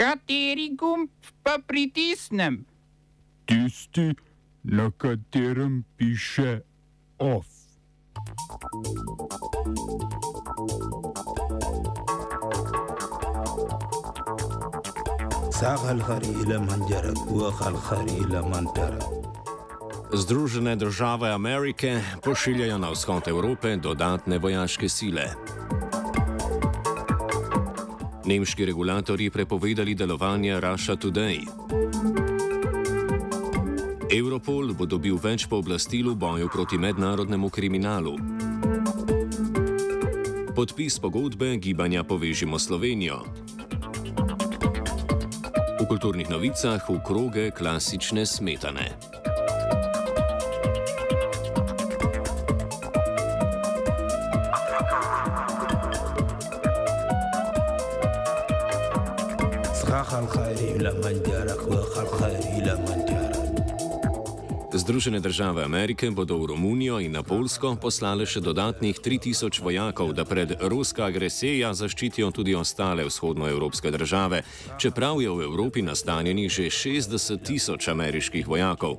Kateri gumb pa pritisnem? Tisti, na katerem piše OF. Združene države Amerike pošiljajo na vzhod Evrope dodatne vojaške sile. Nemški regulatorji prepovedali delovanje Russia Today. Europol bo dobil več pooblastil v boju proti mednarodnemu kriminalu. Podpis pogodbe gibanja Povežimo Slovenijo. V kulturnih novicah v kroge klasične smetane. إلى من جرك وخلقه إلى من Združene države Amerike bodo v Romunijo in na Polsko poslale še dodatnih 3000 vojakov, da pred ruska agresija zaščitijo tudi ostale vzhodnoevropske države, čeprav je v Evropi nastanjenih že 60 tisoč ameriških vojakov.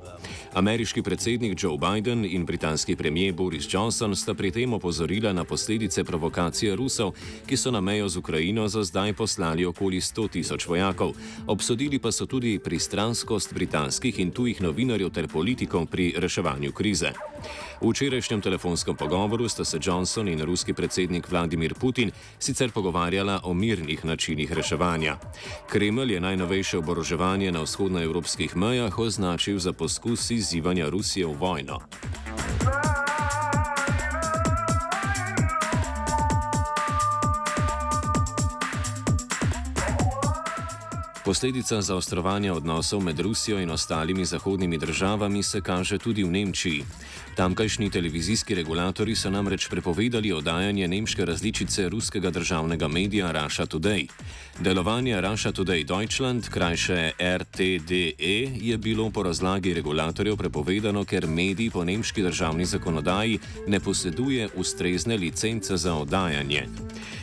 Ameriški predsednik Joe Biden in britanski premijer Boris Johnson sta pri tem opozorila na posledice provokacije Rusov, ki so na mejo z Ukrajino za zdaj poslali okoli 100 tisoč vojakov. Obsodili pa so tudi pristranskost britanskih in tujih novinarjev ter politikov politikov pri reševanju krize. V včerajšnjem telefonskem pogovoru sta se Johnson in ruski predsednik Vladimir Putin sicer pogovarjala o mirnih načinih reševanja. Kremelj je najnovejše oboroževanje na vzhodnoevropskih mejah označil za poskus izzivanja Rusije v vojno. Posledica zaostrovanja odnosov med Rusijo in ostalimi zahodnimi državami se kaže tudi v Nemčiji. Tamkajšnji televizijski regulatori so namreč prepovedali oddajanje nemške različice ruskega državnega medija Russia Today. Delovanje Russia Today Deutschland, krajše RTDE, je bilo po razlagi regulatorjev prepovedano, ker medij po nemški državni zakonodaji ne poseduje ustrezne licence za oddajanje.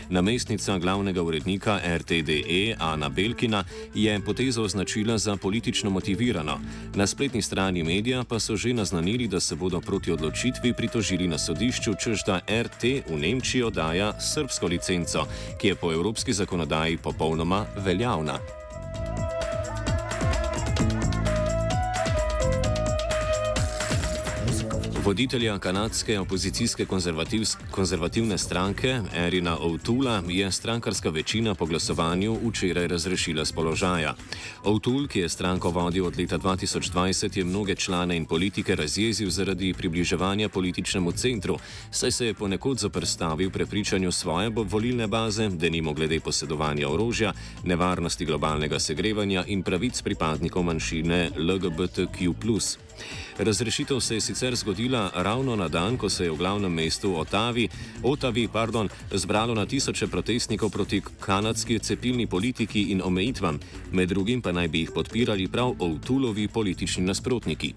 Namestnica glavnega urednika RTDE Ana Belkina je potezo označila za politično motivirano. Na spletni strani medija pa so že naznanili, da se bodo proti odločitvi pritožili na sodišču, čež da RT v Nemčiji oddaja srbsko licenco, ki je po evropski zakonodaji popolnoma veljavna. Voditelja kanadske opozicijske konzervativne stranke Erina O'Toola je strankarska večina po glasovanju včeraj razrešila z položaja. O'Toole, ki je stranko vodil od leta 2020, je mnoge člane in politike razjezil zaradi približevanja političnemu centru, saj se je ponekod zoprstavil prepričanju svoje volilne baze, da nimo glede posedovanja orožja, nevarnosti globalnega segrevanja in pravic pripadnikov manjšine LGBTQ. Razrešitev se je sicer zgodila ravno na dan, ko se je v glavnem mestu Otavi, Otavi pardon, zbralo na tisoče protestnikov proti kanadski cepilni politiki in omejitvam, med drugim pa naj bi jih podpirali prav Outulovi politični nasprotniki.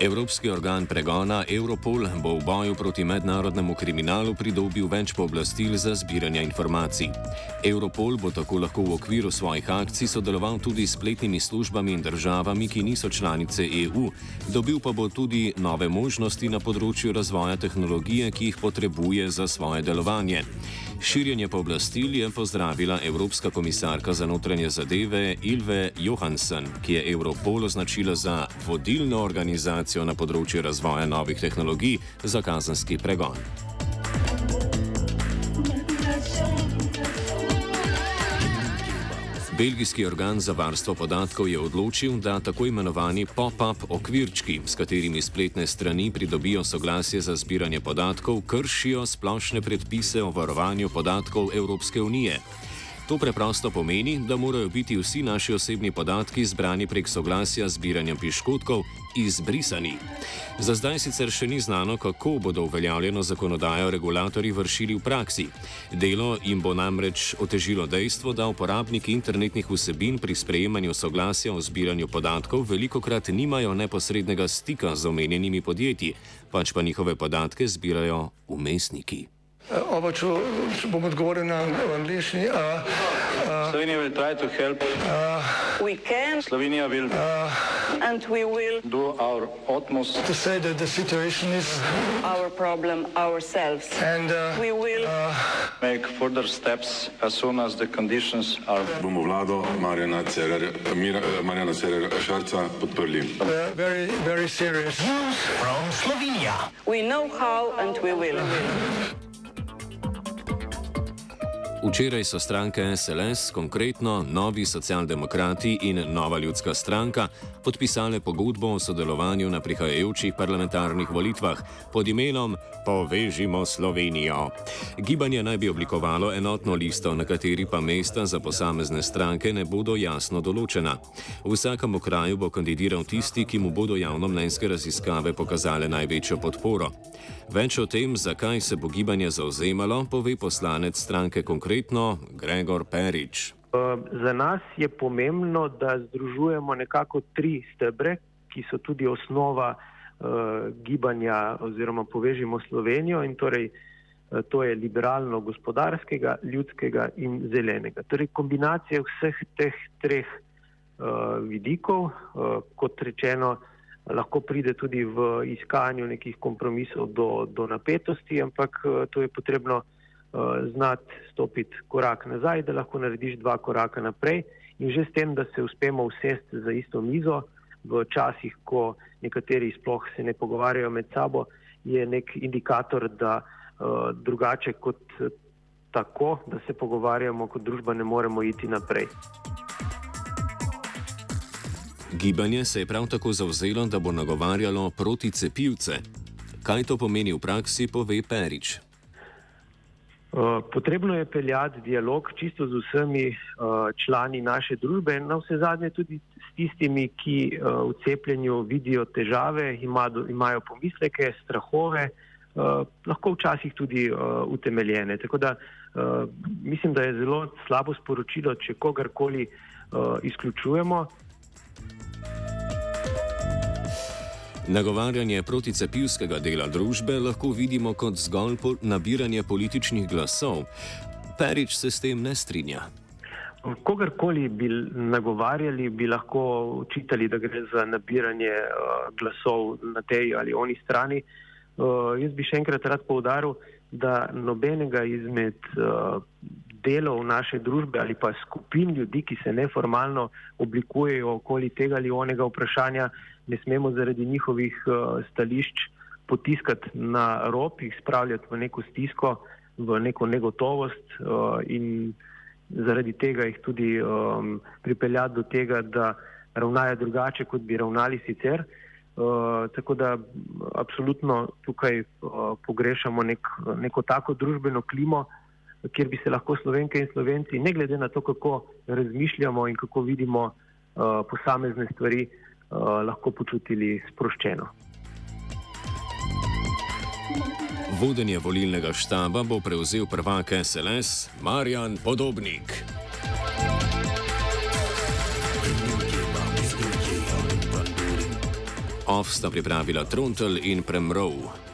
Evropski organ pregona Europol bo v boju proti mednarodnemu kriminalu pridobil več pooblastil za zbiranje informacij. Europol bo tako lahko v okviru svojih akcij sodeloval tudi s spletnimi službami in državami, ki niso članice EU, dobil pa bo tudi nove možnosti na področju razvoja tehnologije, ki jih potrebuje za svoje delovanje. Širjenje pooblastil je pozdravila Evropska komisarka za notranje zadeve Ilve Johansen, ki je Europol označila za vodilno organizacijo na področju razvoja novih tehnologij za kazanski pregon. Belgijski organ za varstvo podatkov je odločil, da tako imenovani pop-up okvirčki, s katerimi spletne strani pridobijo soglasje za zbiranje podatkov, kršijo splošne predpise o varovanju podatkov Evropske unije. To preprosto pomeni, da morajo biti vsi naši osebni podatki zbrani prek soglasja z zbiranjem piškotkov izbrisani. Za zdaj sicer še ni znano, kako bodo uveljavljeno zakonodajo regulatori vršili v praksi. Delo jim bo namreč otežilo dejstvo, da uporabniki internetnih vsebin pri sprejemanju soglasja o zbiranju podatkov veliko krat nimajo neposrednega stika z omenjenimi podjetji, pač pa njihove podatke zbirajo umestniki. Oba, če, bom odgovoril na angliški. Slovenija will try to help. We can Slovenija will and we will do our utmost To say that the situation is our problem ourselves. and uh, We will make further steps as soon as the conditions are bomo vlado Marjana Cererja, Mira, Marjana Cererja Šarca podprli. uh, very, very serious. we know how and we will. Včeraj so stranke SLS, konkretno Novi socialdemokrati in Nova ljudska stranka, podpisale pogodbo o sodelovanju na prihajajočih parlamentarnih volitvah pod imenom Povežimo Slovenijo. Gibanje naj bi oblikovalo enotno listo, na kateri pa mesta za posamezne stranke ne bodo jasno določena. V vsakem okraju bo kandidiral tisti, ki mu bodo javnomnenjske raziskave pokazale največjo podporo. Več o tem, zakaj se bo gibanje zauzemalo, pove poslanec stranke konkretno Gregor Perič. Uh, Za nas je pomembno, da združujemo nekako tri stebre, ki so tudi osnova uh, gibanja oziroma povežimo Slovenijo in torej uh, to je liberalno-gospodarskega, ljudskega in zelenega. Torej kombinacija vseh teh treh uh, vidikov, uh, kot rečeno, lahko pride tudi v iskanju nekih kompromisov do, do napetosti, ampak uh, to je potrebno znati stopiti korak nazaj, da lahko narediš dva koraka naprej. In že s tem, da se uspemo usesti za isto mizo, v časih, ko nekateri sploh se ne pogovarjajo med sabo, je nek indikator, da uh, drugače kot eh, tako, da se pogovarjamo kot družba, ne moremo iti naprej. Gibanje se je prav tako zauzelo, da bo nagovarjalo proti cepivce. Kaj to pomeni v praksi, pove Perič. Uh, Potrebno je peljati dialog čisto z vsemi uh, člani naše družbe, na vse zadnje tudi s tistimi, ki uh, v cepljenju vidijo težave, ima, imajo pomisleke, strahove, lahko včasih tudi utemeljene. Tako da mislim, da je zelo slabo sporočilo, če kogarkoli izključujemo. Nagovarjanje proticepivskega dela družbe lahko vidimo kot zgolj po nabiranje političnih glasov. Perič se s tem ne strinja. Kogarkoli bi nagovarjali, bi lahko učitali, da gre za nabiranje uh, glasov na tej ali oni strani. Uh, jaz bi še enkrat rad poudaril, da nobenega izmed uh, delov naše družbe ali pa skupin ljudi, ki se neformalno oblikujejo okoli tega ali onega vprašanja, ne smemo zaradi njihovih uh, stališč potiskati na rob, jih spravljati v neko stisko, v neko negotovost uh, in zaradi tega jih tudi um, pripeljati do tega, da ravnajo drugače, kot bi ravnali sicer. Uh, tako da absolutno tukaj uh, pogrešamo nek, neko tako družbeno klimo, kjer bi se lahko slovenke in slovenci, ne glede na to, kako razmišljamo in kako vidimo uh, posamezne stvari, uh, lahko počutili sproščeno. Vodenje volilnega štaba bo prevzel prvak SLS Marjan Podobnik. Off sta pripravila Trontel in Premrov.